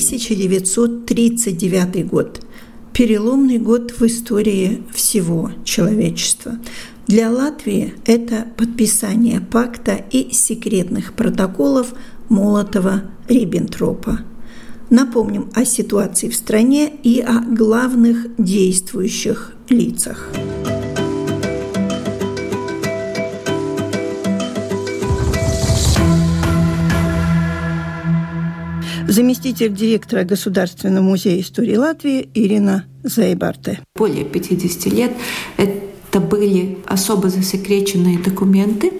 1939 год. Переломный год в истории всего человечества. Для Латвии это подписание пакта и секретных протоколов Молотова-Риббентропа. Напомним о ситуации в стране и о главных действующих лицах. Заместитель директора Государственного музея истории Латвии Ирина Зайбарте. Более 50 лет это были особо засекреченные документы,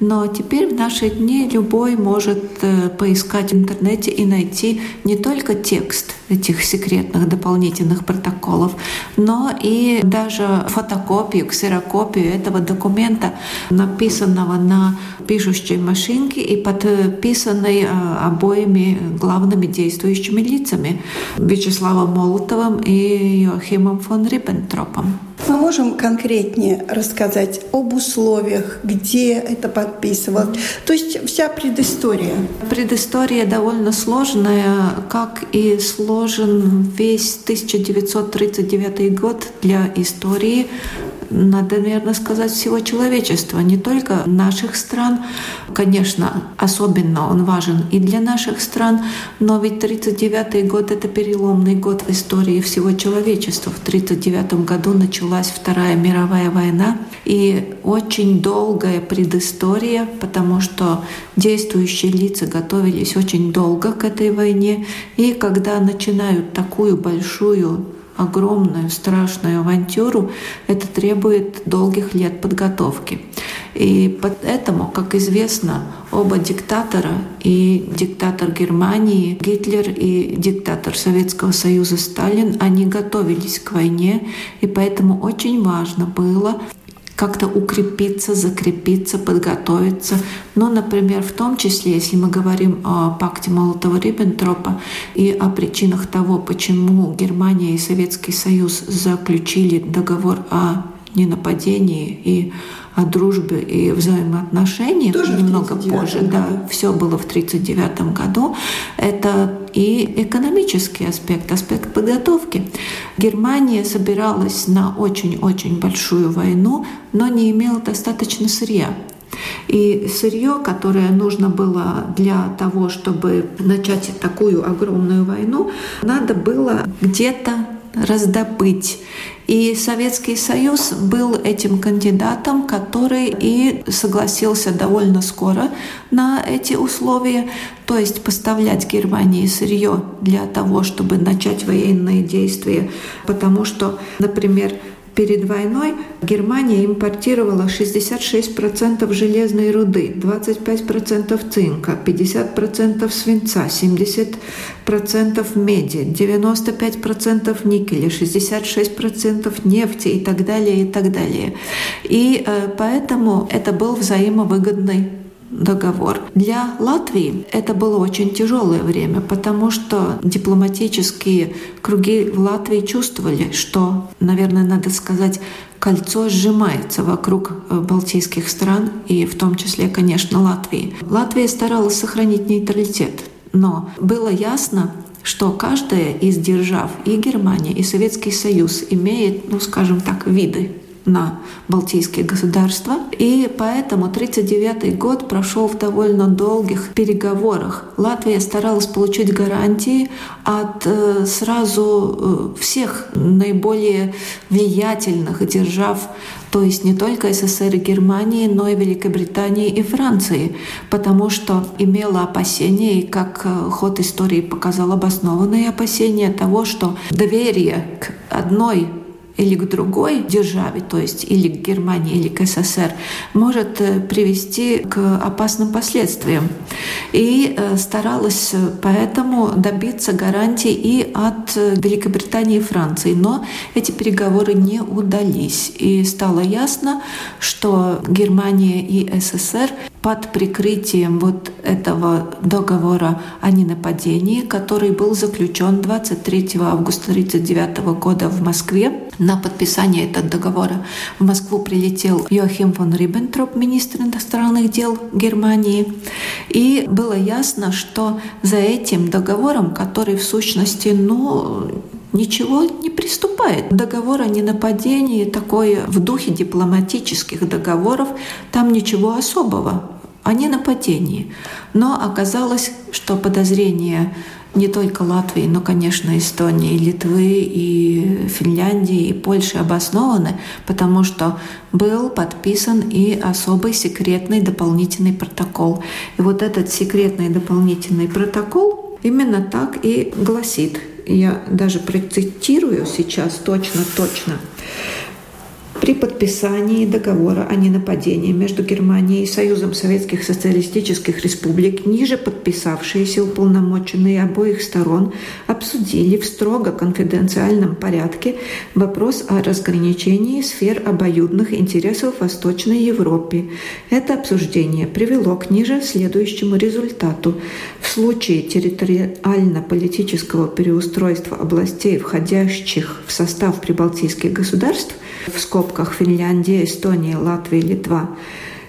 но теперь в наши дни любой может э, поискать в интернете и найти не только текст этих секретных дополнительных протоколов, но и даже фотокопию, ксерокопию этого документа, написанного на пишущей машинке и подписанной э, обоими главными действующими лицами Вячеславом Молотовым и Йохимом фон Риббентропом. Мы можем конкретнее рассказать об условиях, где это подписывалось. То есть вся предыстория. Предыстория довольно сложная, как и сложен весь 1939 год для истории надо, наверное, сказать, всего человечества, не только наших стран. Конечно, особенно он важен и для наших стран, но ведь 1939 год — это переломный год в истории всего человечества. В 1939 году началась Вторая мировая война, и очень долгая предыстория, потому что действующие лица готовились очень долго к этой войне, и когда начинают такую большую огромную, страшную авантюру, это требует долгих лет подготовки. И поэтому, как известно, оба диктатора, и диктатор Германии Гитлер, и диктатор Советского Союза Сталин, они готовились к войне, и поэтому очень важно было как-то укрепиться, закрепиться, подготовиться. Ну, например, в том числе, если мы говорим о пакте Молотова-Риббентропа и о причинах того, почему Германия и Советский Союз заключили договор о ненападении и о дружбе и взаимоотношениях Тоже немного позже. Да, все было в 1939 году. Это и экономический аспект, аспект подготовки. Германия собиралась на очень-очень большую войну, но не имела достаточно сырья. И сырье, которое нужно было для того, чтобы начать такую огромную войну, надо было где-то раздобыть. И Советский Союз был этим кандидатом, который и согласился довольно скоро на эти условия, то есть поставлять Германии сырье для того, чтобы начать военные действия, потому что, например, Перед войной Германия импортировала 66% железной руды, 25% цинка, 50% свинца, 70% меди, 95% никеля, 66% нефти и так далее, и так далее. И э, поэтому это был взаимовыгодный договор. Для Латвии это было очень тяжелое время, потому что дипломатические круги в Латвии чувствовали, что, наверное, надо сказать, кольцо сжимается вокруг э, балтийских стран и в том числе, конечно, Латвии. Латвия старалась сохранить нейтралитет, но было ясно, что каждая из держав, и Германия, и Советский Союз, имеет, ну, скажем так, виды на Балтийские государства. И поэтому 1939 год прошел в довольно долгих переговорах. Латвия старалась получить гарантии от э, сразу э, всех наиболее влиятельных держав, то есть не только СССР и Германии, но и Великобритании и Франции, потому что имела опасения, и как э, ход истории показал обоснованные опасения того, что доверие к одной или к другой державе, то есть или к Германии, или к СССР, может э, привести к опасным последствиям. И э, старалась поэтому добиться гарантий и от Великобритании и Франции. Но эти переговоры не удались. И стало ясно, что Германия и СССР под прикрытием вот этого договора о ненападении, который был заключен 23 августа 1939 года в Москве. На подписание этого договора в Москву прилетел Йохим фон Риббентроп, министр иностранных дел Германии. И было ясно, что за этим договором, который в сущности, ну, ничего не приступает. Договор о ненападении такой в духе дипломатических договоров, там ничего особого о ненападении. Но оказалось, что подозрения не только Латвии, но, конечно, Эстонии, Литвы, и Финляндии, и Польши обоснованы, потому что был подписан и особый секретный дополнительный протокол. И вот этот секретный дополнительный протокол именно так и гласит. Я даже процитирую сейчас точно-точно. При подписании договора о ненападении между Германией и Союзом Советских Социалистических Республик ниже подписавшиеся уполномоченные обоих сторон обсудили в строго конфиденциальном порядке вопрос о разграничении сфер обоюдных интересов в Восточной Европе. Это обсуждение привело к ниже следующему результату. В случае территориально-политического переустройства областей, входящих в состав прибалтийских государств, в скобках Финляндия, Эстония, Латвия, Литва.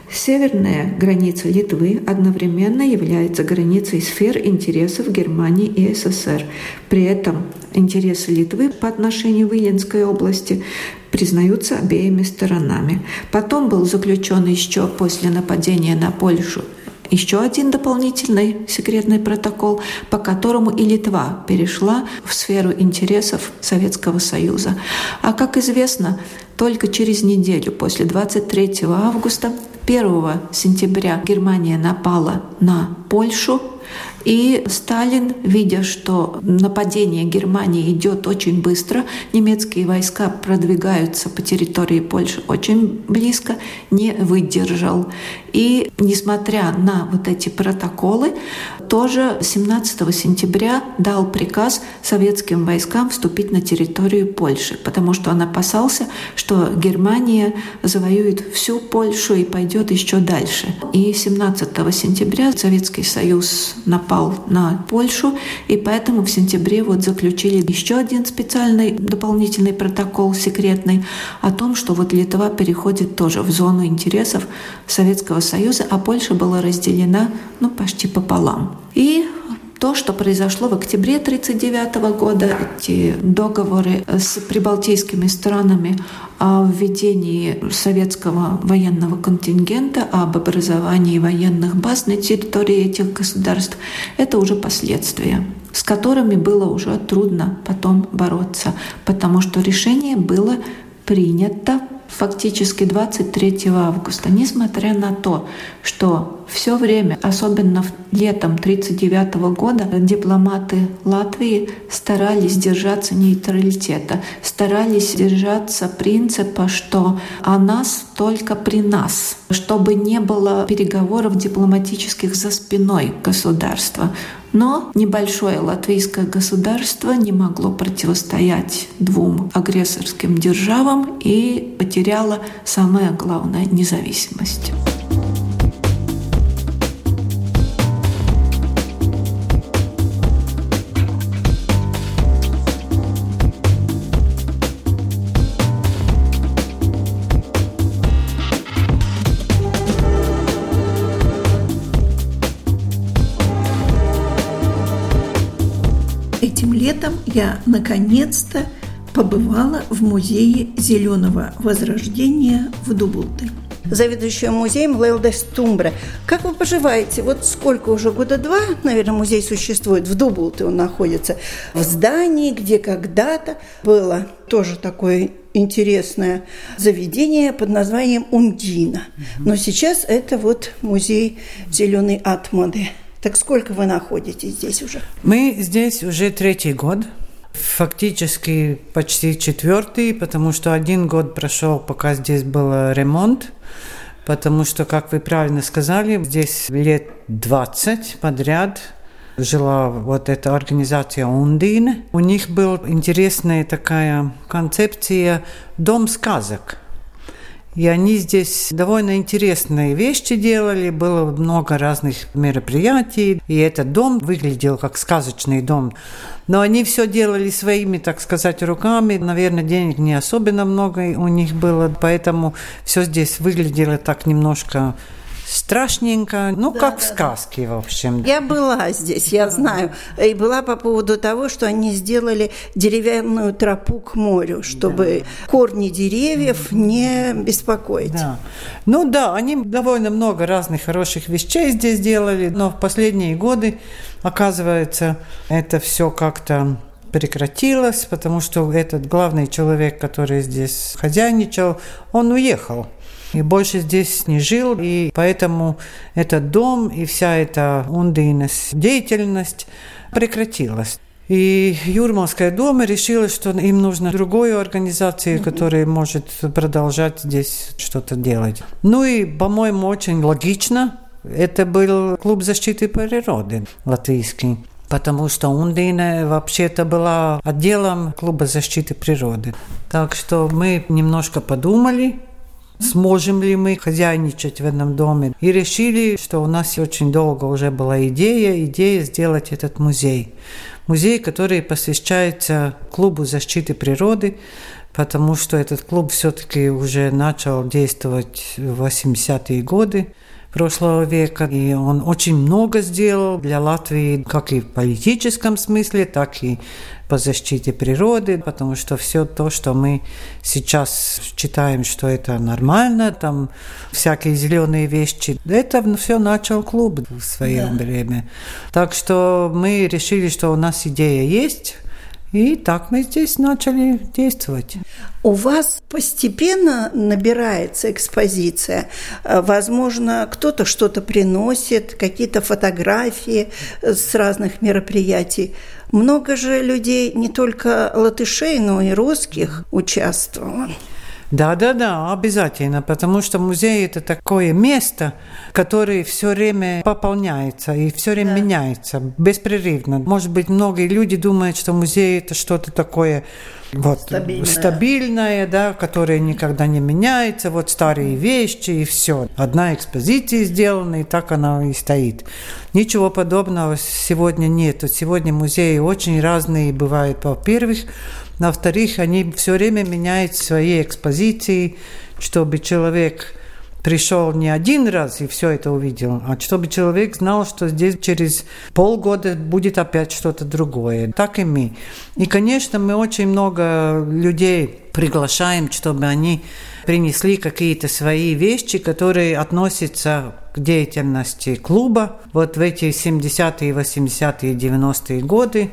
Северная граница Литвы одновременно является границей сфер интересов Германии и СССР. При этом интересы Литвы по отношению к Виленской области признаются обеими сторонами. Потом был заключен еще после нападения на Польшу еще один дополнительный секретный протокол, по которому и Литва перешла в сферу интересов Советского Союза. А как известно, только через неделю после 23 августа 1 сентября Германия напала на Польшу, и Сталин, видя, что нападение Германии идет очень быстро, немецкие войска продвигаются по территории Польши очень близко, не выдержал. И несмотря на вот эти протоколы, тоже 17 сентября дал приказ советским войскам вступить на территорию Польши, потому что он опасался, что Германия завоюет всю Польшу и пойдет еще дальше. И 17 сентября Советский Союз напал на Польшу, и поэтому в сентябре вот заключили еще один специальный дополнительный протокол секретный о том, что вот Литва переходит тоже в зону интересов Советского Союза, а Польша была разделена ну, почти пополам. И то, что произошло в октябре 1939 года, эти договоры с прибалтийскими странами о введении советского военного контингента, об образовании военных баз на территории этих государств, это уже последствия с которыми было уже трудно потом бороться, потому что решение было принято фактически 23 августа, несмотря на то, что все время, особенно летом 1939 года, дипломаты Латвии старались держаться нейтралитета, старались держаться принципа, что о нас только при нас, чтобы не было переговоров дипломатических за спиной государства. Но небольшое латвийское государство не могло противостоять двум агрессорским державам и потеряло самое главное — независимость. Летом я наконец-то побывала в музее зеленого возрождения в Дубулте заведующая музеем Лелдес Тумбра. Как вы поживаете? Вот сколько уже года два, наверное, музей существует. В Дубулте он находится. В здании, где когда-то было тоже такое интересное заведение под названием Ундина. Но сейчас это вот музей зеленой атмоды. Так сколько вы находитесь здесь уже? Мы здесь уже третий год. Фактически почти четвертый, потому что один год прошел, пока здесь был ремонт потому что, как вы правильно сказали, здесь лет 20 подряд жила вот эта организация Ундина. У них была интересная такая концепция «дом сказок». И они здесь довольно интересные вещи делали, было много разных мероприятий, и этот дом выглядел как сказочный дом. Но они все делали своими, так сказать, руками. Наверное, денег не особенно много у них было, поэтому все здесь выглядело так немножко страшненько, ну, да, как да, в сказке, в общем. Я была здесь, я знаю, и была по поводу того, что они сделали деревянную тропу к морю, чтобы да. корни деревьев не беспокоить. Да. Ну да, они довольно много разных хороших вещей здесь делали, но в последние годы, оказывается, это все как-то прекратилось, потому что этот главный человек, который здесь хозяйничал, он уехал и больше здесь не жил, и поэтому этот дом и вся эта Ундинес деятельность прекратилась. И Юрмалская дома решила, что им нужно другую организацию, которая может продолжать здесь что-то делать. Ну и, по-моему, очень логично. Это был клуб защиты природы латвийский потому что Ундина вообще-то была отделом клуба защиты природы. Так что мы немножко подумали, сможем ли мы хозяйничать в этом доме. И решили, что у нас очень долго уже была идея, идея сделать этот музей. Музей, который посвящается клубу защиты природы, потому что этот клуб все-таки уже начал действовать в 80-е годы прошлого века, и он очень много сделал для Латвии, как и в политическом смысле, так и по защите природы, потому что все то, что мы сейчас считаем, что это нормально, там всякие зеленые вещи, это все начал клуб в свое да. время. Так что мы решили, что у нас идея есть, и так мы здесь начали действовать. У вас постепенно набирается экспозиция. Возможно, кто-то что-то приносит, какие-то фотографии с разных мероприятий. Много же людей, не только латышей, но и русских участвовало. Да, да, да, обязательно, потому что музей это такое место, которое все время пополняется и все время да. меняется беспрерывно. Может быть, многие люди думают, что музей это что-то такое вот, стабильное. стабильное, да, которое никогда не меняется, вот старые вещи и все. Одна экспозиция сделана, и так она и стоит. Ничего подобного сегодня нет. Сегодня музеи очень разные бывают. Во-первых, во-вторых, они все время меняют свои экспозиции, чтобы человек пришел не один раз и все это увидел, а чтобы человек знал, что здесь через полгода будет опять что-то другое. Так и мы. И, конечно, мы очень много людей приглашаем, чтобы они принесли какие-то свои вещи, которые относятся к деятельности клуба. Вот в эти 70-е, 80-е, 90-е годы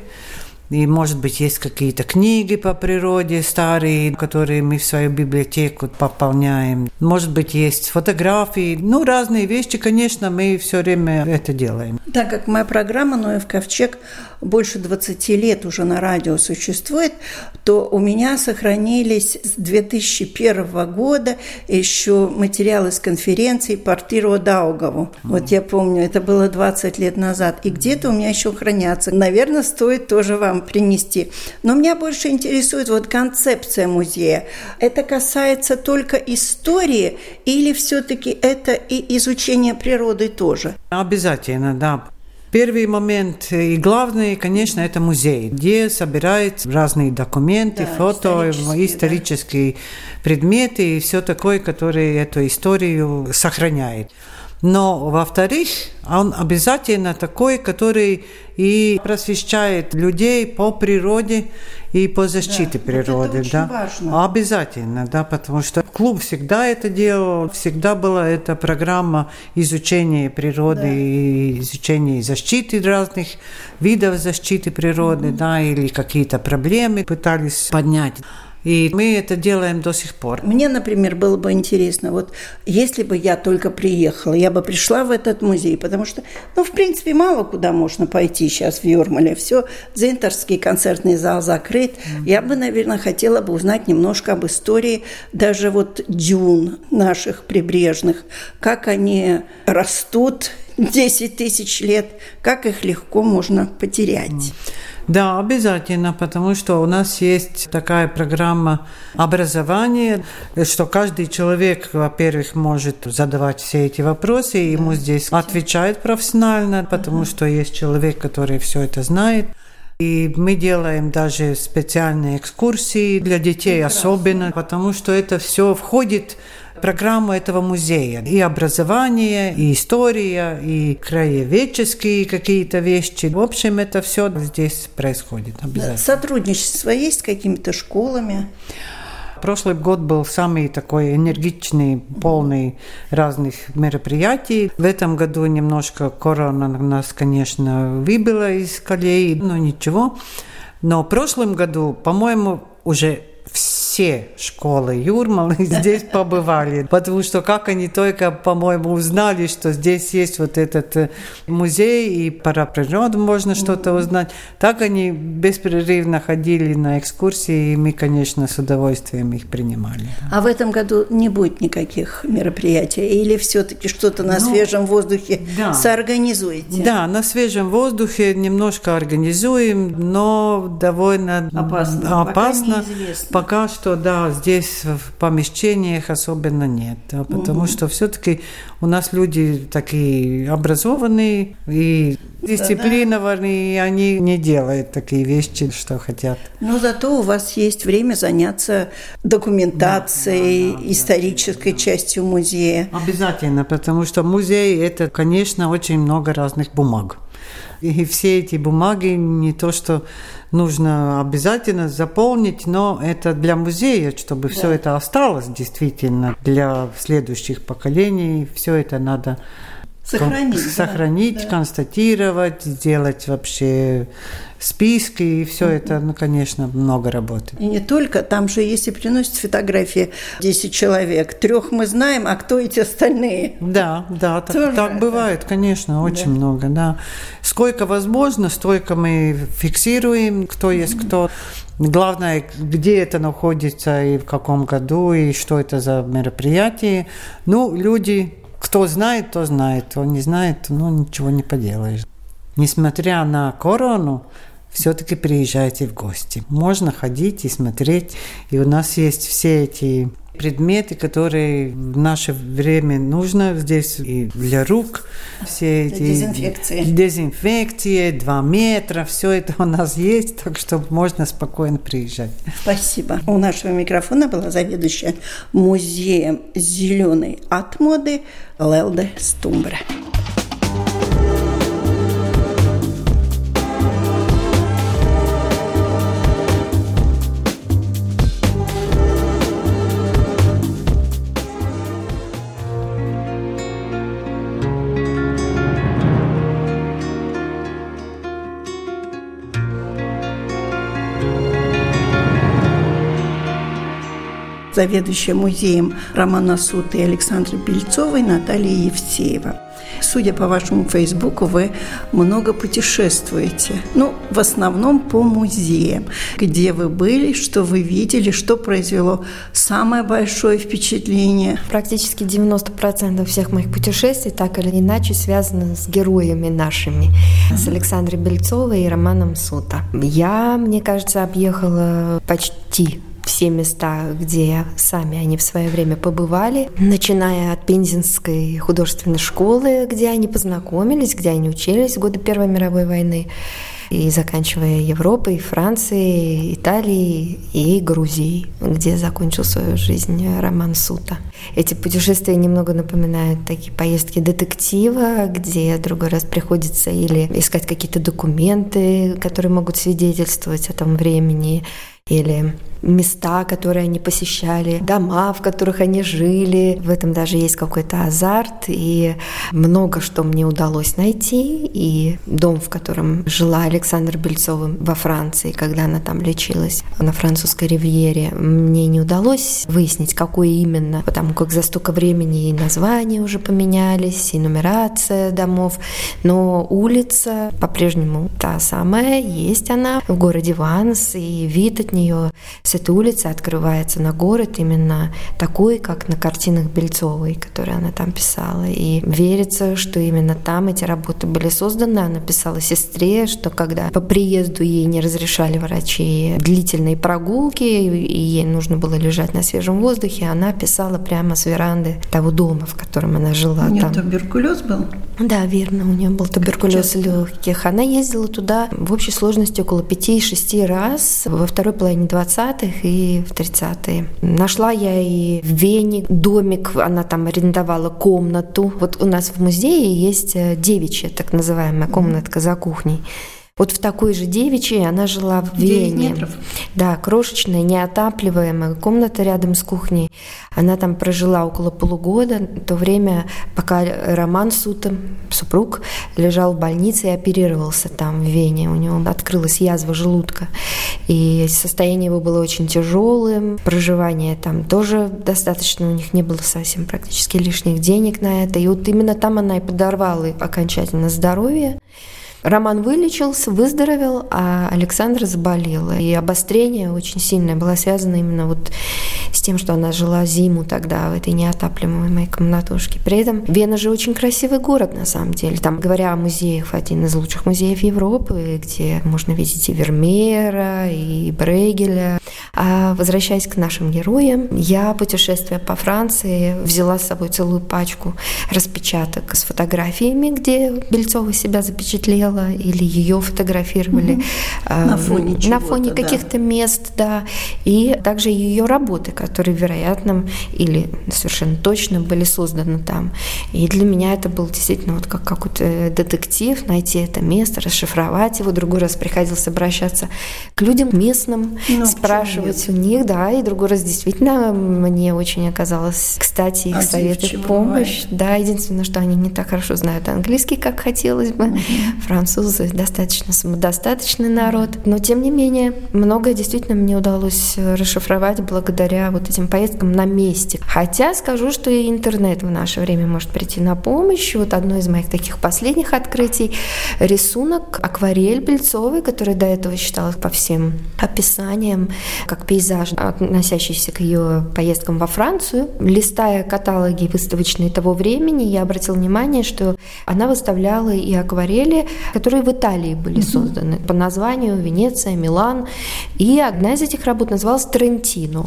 и, может быть, есть какие-то книги по природе старые, которые мы в свою библиотеку пополняем. Может быть, есть фотографии. Ну, разные вещи, конечно, мы все время это делаем. Так как моя программа «Ноев ковчег» больше 20 лет уже на радио существует, то у меня сохранились с 2001 года еще материалы с конференции «Портиро Даугаву». Вот я помню, это было 20 лет назад. И где-то у меня еще хранятся. Наверное, стоит тоже вам принести. Но меня больше интересует вот концепция музея. Это касается только истории или все-таки это и изучение природы тоже? Обязательно, да. Первый момент и главный, конечно, это музей, где собирают разные документы, да, фото, исторические, исторические да. предметы и все такое, которое эту историю сохраняет. Но, во-вторых, он обязательно такой, который и просвещает людей по природе и по защите да, природы. Вот да. важно. Обязательно, да, потому что клуб всегда это делал, всегда была эта программа изучения природы да. и изучения защиты разных видов защиты природы, mm-hmm. да, или какие-то проблемы пытались поднять. И мы это делаем до сих пор. Мне, например, было бы интересно, вот если бы я только приехала, я бы пришла в этот музей, потому что, ну, в принципе, мало куда можно пойти сейчас в Юрмале. Все, Дзинтерский концертный зал закрыт. Mm-hmm. Я бы, наверное, хотела бы узнать немножко об истории даже вот дюн наших прибрежных, как они растут 10 тысяч лет, как их легко можно потерять. Да, обязательно, потому что у нас есть такая программа образования, что каждый человек, во-первых, может задавать все эти вопросы, и ему здесь отвечает профессионально, потому что есть человек, который все это знает. И мы делаем даже специальные экскурсии для детей Прекрасно. особенно, потому что это все входит программу этого музея. И образование, и история, и краеведческие какие-то вещи. В общем, это все здесь происходит обязательно. Сотрудничество есть с какими-то школами? прошлый год был самый такой энергичный, полный разных мероприятий. В этом году немножко корона нас, конечно, выбила из колеи, но ничего. Но в прошлом году, по-моему, уже все школы Юрмалы здесь побывали, потому что как они только, по-моему, узнали, что здесь есть вот этот э, музей и про природу можно что-то узнать, так они беспрерывно ходили на экскурсии, и мы, конечно, с удовольствием их принимали. А в этом году не будет никаких мероприятий? Или все-таки что-то на ну, свежем воздухе да. соорганизуете? Да, на свежем воздухе немножко организуем, но довольно опасно. опасно. Пока, пока что, да, здесь в помещениях особенно нет, да, потому угу. что все-таки у нас люди такие образованные и дисциплинированные, и они не делают такие вещи, что хотят. Но зато у вас есть время заняться документацией, да, да, исторической да, частью музея. Обязательно, потому что музей – это, конечно, очень много разных бумаг. И все эти бумаги не то, что нужно обязательно заполнить, но это для музея, чтобы да. все это осталось действительно для следующих поколений. Все это надо Сохранить, сохранить да, констатировать, сделать вообще списки, и все это, ну, конечно, много работы. И не только, там же, если приносят фотографии 10 человек, трех мы знаем, а кто эти остальные? Да, да, так, так бывает, конечно, очень да. много, да. Сколько возможно, столько мы фиксируем, кто есть кто. Главное, где это находится и в каком году, и что это за мероприятие. Ну, люди кто знает, то знает. Кто не знает, ну ничего не поделаешь. Несмотря на корону, все-таки приезжайте в гости. Можно ходить и смотреть. И у нас есть все эти предметы, которые в наше время нужно здесь и для рук. Все эти дезинфекции. Дезинфекции, два метра, все это у нас есть, так что можно спокойно приезжать. Спасибо. У нашего микрофона была заведующая музеем зеленой от моды Лелде Стумбра. Заведующая музеем Романа Сута и Александры Бельцовой Наталья Евсеева. Судя по вашему фейсбуку, вы много путешествуете. Ну, в основном по музеям. Где вы были, что вы видели, что произвело самое большое впечатление? Практически 90% всех моих путешествий так или иначе связаны с героями нашими. С Александрой Бельцовой и Романом Сута. Я, мне кажется, объехала почти все места, где сами они в свое время побывали, начиная от Пензенской художественной школы, где они познакомились, где они учились в годы Первой мировой войны, и заканчивая Европой, Францией, Италией и Грузией, где закончил свою жизнь Роман Сута. Эти путешествия немного напоминают такие поездки детектива, где другой раз приходится или искать какие-то документы, которые могут свидетельствовать о том времени, или места, которые они посещали, дома, в которых они жили. В этом даже есть какой-то азарт, и много что мне удалось найти. И дом, в котором жила Александра Бельцова во Франции, когда она там лечилась на французской ривьере, мне не удалось выяснить, какой именно, потому как за столько времени и названия уже поменялись, и нумерация домов, но улица по-прежнему та самая, есть она в городе Ванс, и вид от нее с этой улицы открывается на город именно такой, как на картинах Бельцовой, которые она там писала. И верится, что именно там эти работы были созданы. Она писала сестре, что когда по приезду ей не разрешали врачи длительные прогулки, и ей нужно было лежать на свежем воздухе, она писала прямо с веранды того дома, в котором она жила. У нее там. туберкулез был? Да, верно, у нее был туберкулез легких. Она ездила туда в общей сложности около 5-6 раз во второй половине 20-х и в 30-е. Нашла я и в Вене домик, она там арендовала комнату. Вот у нас в музее есть э, девичья так называемая комнатка за кухней. Вот в такой же девичьей она жила в Вене. метров. Да, крошечная, неотапливаемая комната рядом с кухней. Она там прожила около полугода, то время, пока Роман Сута, супруг, лежал в больнице и оперировался там в Вене. У него открылась язва желудка. И состояние его было очень тяжелым. Проживание там тоже достаточно, у них не было совсем практически лишних денег на это. И вот именно там она и подорвала окончательно здоровье. Роман вылечился, выздоровел, а Александра заболела. И обострение очень сильное было связано именно вот с тем, что она жила зиму тогда в этой неотапливаемой комнатушке. При этом Вена же очень красивый город на самом деле. Там, говоря о музеях, один из лучших музеев Европы, где можно видеть и Вермеера, и Брейгеля. А возвращаясь к нашим героям, я, путешествуя по Франции, взяла с собой целую пачку распечаток с фотографиями, где Бельцова себя запечатлела, или ее фотографировали угу. на фоне, на фоне каких-то да. мест, да, и также ее работы, которые, вероятно, или совершенно точно были созданы там. И для меня это был действительно вот как какой-то детектив, найти это место, расшифровать его. Другой раз приходилось обращаться к людям местным, ну, спрашивать у них, да, и другой раз действительно мне очень оказалось, кстати, их а советы, помощь. Бывает. Да, единственное, что они не так хорошо знают английский, как хотелось бы. Угу французы достаточно самодостаточный народ. Но, тем не менее, многое действительно мне удалось расшифровать благодаря вот этим поездкам на месте. Хотя скажу, что и интернет в наше время может прийти на помощь. Вот одно из моих таких последних открытий – рисунок акварель Бельцовой, который до этого считалась по всем описаниям как пейзаж, относящийся к ее поездкам во Францию. Листая каталоги выставочные того времени, я обратила внимание, что она выставляла и акварели которые в Италии были созданы по названию Венеция, Милан. И одна из этих работ называлась Трентино.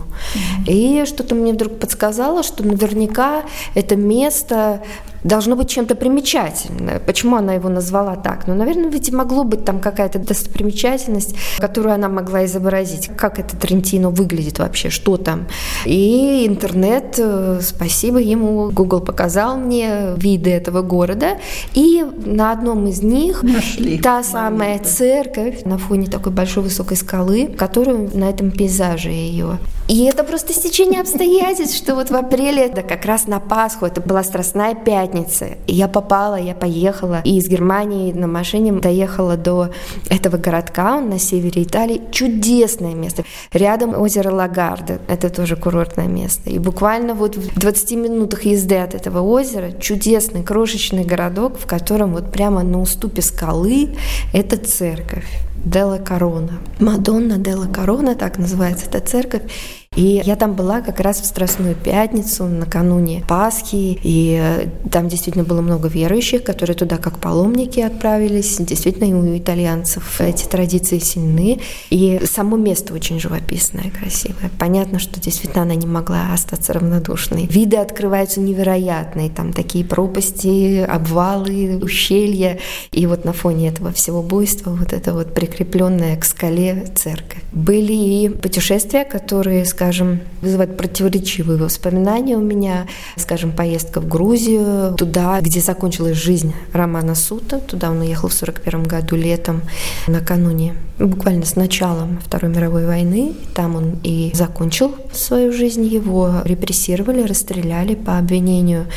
И что-то мне вдруг подсказало, что наверняка это место должно быть чем-то примечательное. Почему она его назвала так? Ну, наверное, ведь могло быть там какая-то достопримечательность, которую она могла изобразить. Как это Трентино выглядит вообще, что там. И интернет, э, спасибо ему, Google показал мне виды этого города. И на одном из них Нашли та самая церковь на фоне такой большой высокой скалы, которую на этом пейзаже ее. И это просто стечение обстоятельств, что вот в апреле, да как раз на Пасху, это была Страстная Пятница. И я попала, я поехала, и из Германии на машине доехала до этого городка, он на севере Италии. Чудесное место. Рядом озеро Лагарда, это тоже курортное место. И буквально вот в 20 минутах езды от этого озера чудесный крошечный городок, в котором вот прямо на уступе скалы это церковь. Дела Корона. Мадонна Дела Корона, так называется эта церковь. И я там была как раз в Страстную Пятницу, накануне Пасхи, и э, там действительно было много верующих, которые туда как паломники отправились. Действительно, и у итальянцев эти традиции сильны. И само место очень живописное, красивое. Понятно, что действительно она не могла остаться равнодушной. Виды открываются невероятные. Там такие пропасти, обвалы, ущелья. И вот на фоне этого всего буйства вот это вот прикрепленная к скале церковь. Были и путешествия, которые, скажем, скажем, вызывает противоречивые воспоминания у меня. Скажем, поездка в Грузию, туда, где закончилась жизнь Романа Сута. Туда он уехал в 1941 году летом, накануне, буквально с началом Второй мировой войны. Там он и закончил свою жизнь. Его репрессировали, расстреляли по обвинению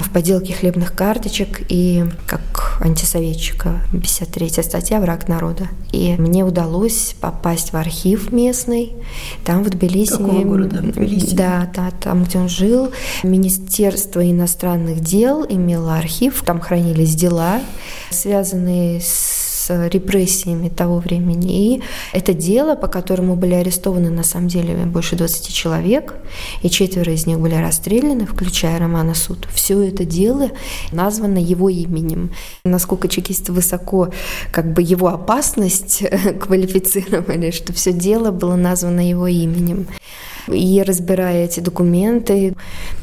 в поделке хлебных карточек и как антисоветчика. 53 статья «Враг народа». И мне удалось попасть в архив местный. Там в Тбилиси... Какого города? Тбилиси? Да, да, там, где он жил. Министерство иностранных дел имело архив. Там хранились дела, связанные с с репрессиями того времени. И это дело, по которому были арестованы на самом деле больше 20 человек, и четверо из них были расстреляны, включая Романа Суд. Все это дело названо его именем. Насколько чекисты высоко как бы его опасность квалифицировали, что все дело было названо его именем. И разбирая эти документы,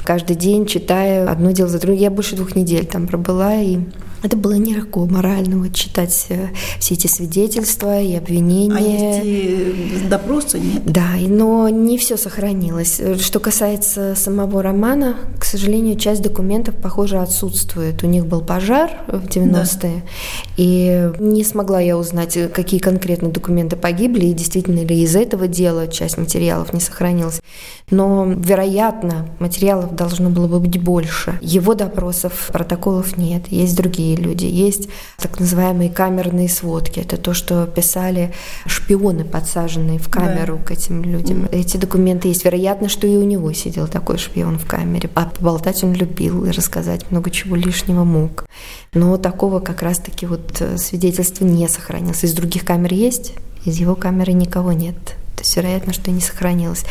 каждый день читая одно дело за другим, я больше двух недель там пробыла, и это было нелегко морально вот, читать э, все эти свидетельства и обвинения. А есть допросы, нет? Да, но не все сохранилось. Что касается самого романа, к сожалению, часть документов, похоже, отсутствует. У них был пожар в 90-е, да. и не смогла я узнать, какие конкретно документы погибли, и действительно ли из этого дела часть материалов не сохранилась. Но, вероятно, материалов должно было бы быть больше. Его допросов, протоколов нет. Есть другие люди. Есть так называемые камерные сводки. Это то, что писали шпионы, подсаженные в камеру да. к этим людям. Эти документы есть. Вероятно, что и у него сидел такой шпион в камере. А поболтать он любил и рассказать много чего лишнего мог. Но такого как раз-таки вот э, свидетельства не сохранилось. Из других камер есть, из его камеры никого нет. То есть, вероятно, что не сохранилось.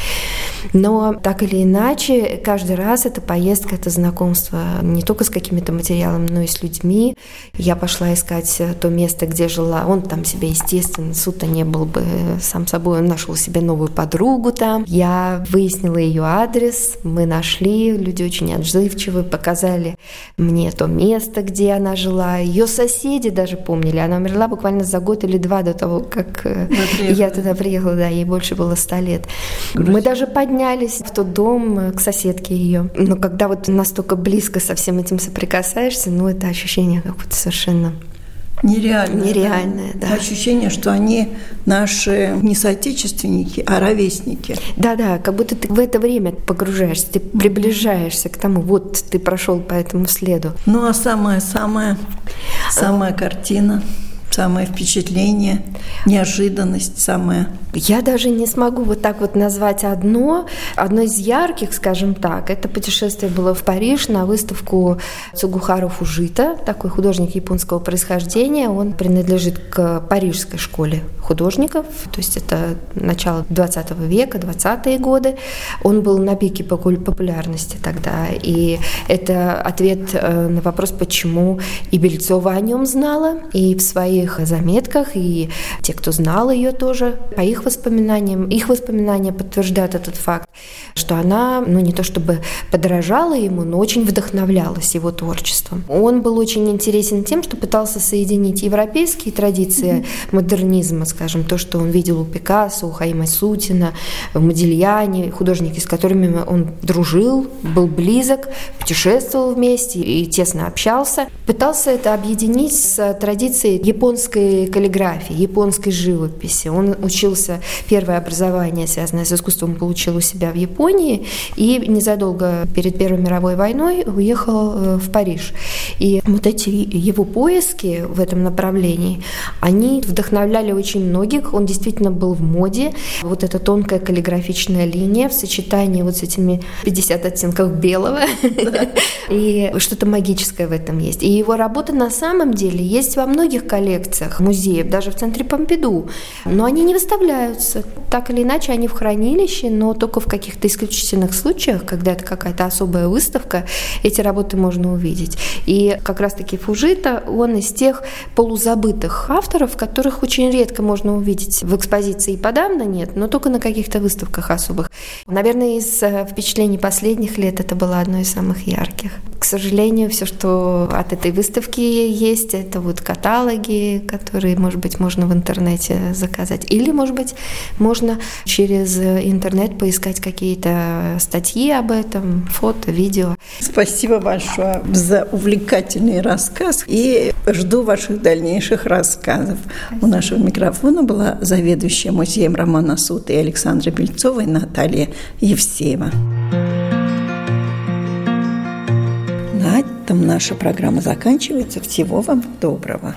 Но так или иначе, каждый раз эта поездка, это знакомство не только с какими-то материалами, но и с людьми. Я пошла искать то место, где жила. Он там себе, естественно, суд не был бы сам собой. Он нашел себе новую подругу там. Я выяснила ее адрес, мы нашли. Люди очень отзывчивые, показали мне то место, где она жила. Ее соседи даже помнили. Она умерла буквально за год или два до того, как э, я туда приехала. Да, ей больше было ста лет. Грусть. Мы даже поднялись в тот дом э, к соседке ее. Но когда вот настолько близко со всем этим соприкасаешься, ну это ощущение какое-то совершенно Нереальное. Нереальное, да. да. Ощущение, что они наши не соотечественники, а ровесники. Да-да, как будто ты в это время погружаешься, ты приближаешься к тому, вот ты прошел по этому следу. Ну а самая-самая, самая картина – самое впечатление, неожиданность самая. Я даже не смогу вот так вот назвать одно. Одно из ярких, скажем так, это путешествие было в Париж на выставку Цугухару Фужита, такой художник японского происхождения. Он принадлежит к парижской школе художников, то есть это начало 20 века, 20-е годы. Он был на пике популярности тогда, и это ответ э, на вопрос, почему и Бельцова о нем знала, и в своей своих заметках, и те, кто знал ее тоже, по их воспоминаниям, их воспоминания подтверждают этот факт, что она, ну не то чтобы подражала ему, но очень вдохновлялась его творчеством. Он был очень интересен тем, что пытался соединить европейские традиции модернизма, скажем, то, что он видел у Пикассо, у Хаима Сутина, в Модильяне, художники, с которыми он дружил, был близок, путешествовал вместе и тесно общался. Пытался это объединить с традицией японской японской каллиграфии, японской живописи. Он учился, первое образование, связанное с искусством, получил у себя в Японии и незадолго перед Первой мировой войной уехал э, в Париж. И вот эти его поиски в этом направлении, они вдохновляли очень многих. Он действительно был в моде. Вот эта тонкая каллиграфичная линия в сочетании вот с этими 50 оттенков белого. И что-то магическое в этом есть. И его работа на самом деле есть во многих коллекциях коллекциях музеев, даже в центре Помпиду. Но они не выставляются. Так или иначе, они в хранилище, но только в каких-то исключительных случаях, когда это какая-то особая выставка, эти работы можно увидеть. И как раз-таки Фужита, он из тех полузабытых авторов, которых очень редко можно увидеть в экспозиции подавно нет, но только на каких-то выставках особых. Наверное, из э, впечатлений последних лет это было одно из самых ярких. К сожалению, все, что от этой выставки есть, это вот каталоги, книги, которые, может быть, можно в интернете заказать. Или, может быть, можно через интернет поискать какие-то статьи об этом, фото, видео. Спасибо большое за увлекательный рассказ и жду ваших дальнейших рассказов. У нашего микрофона была заведующая музеем Романа Сута и Александра Бельцова и Наталья Евсеева. На этом наша программа заканчивается. Всего вам доброго.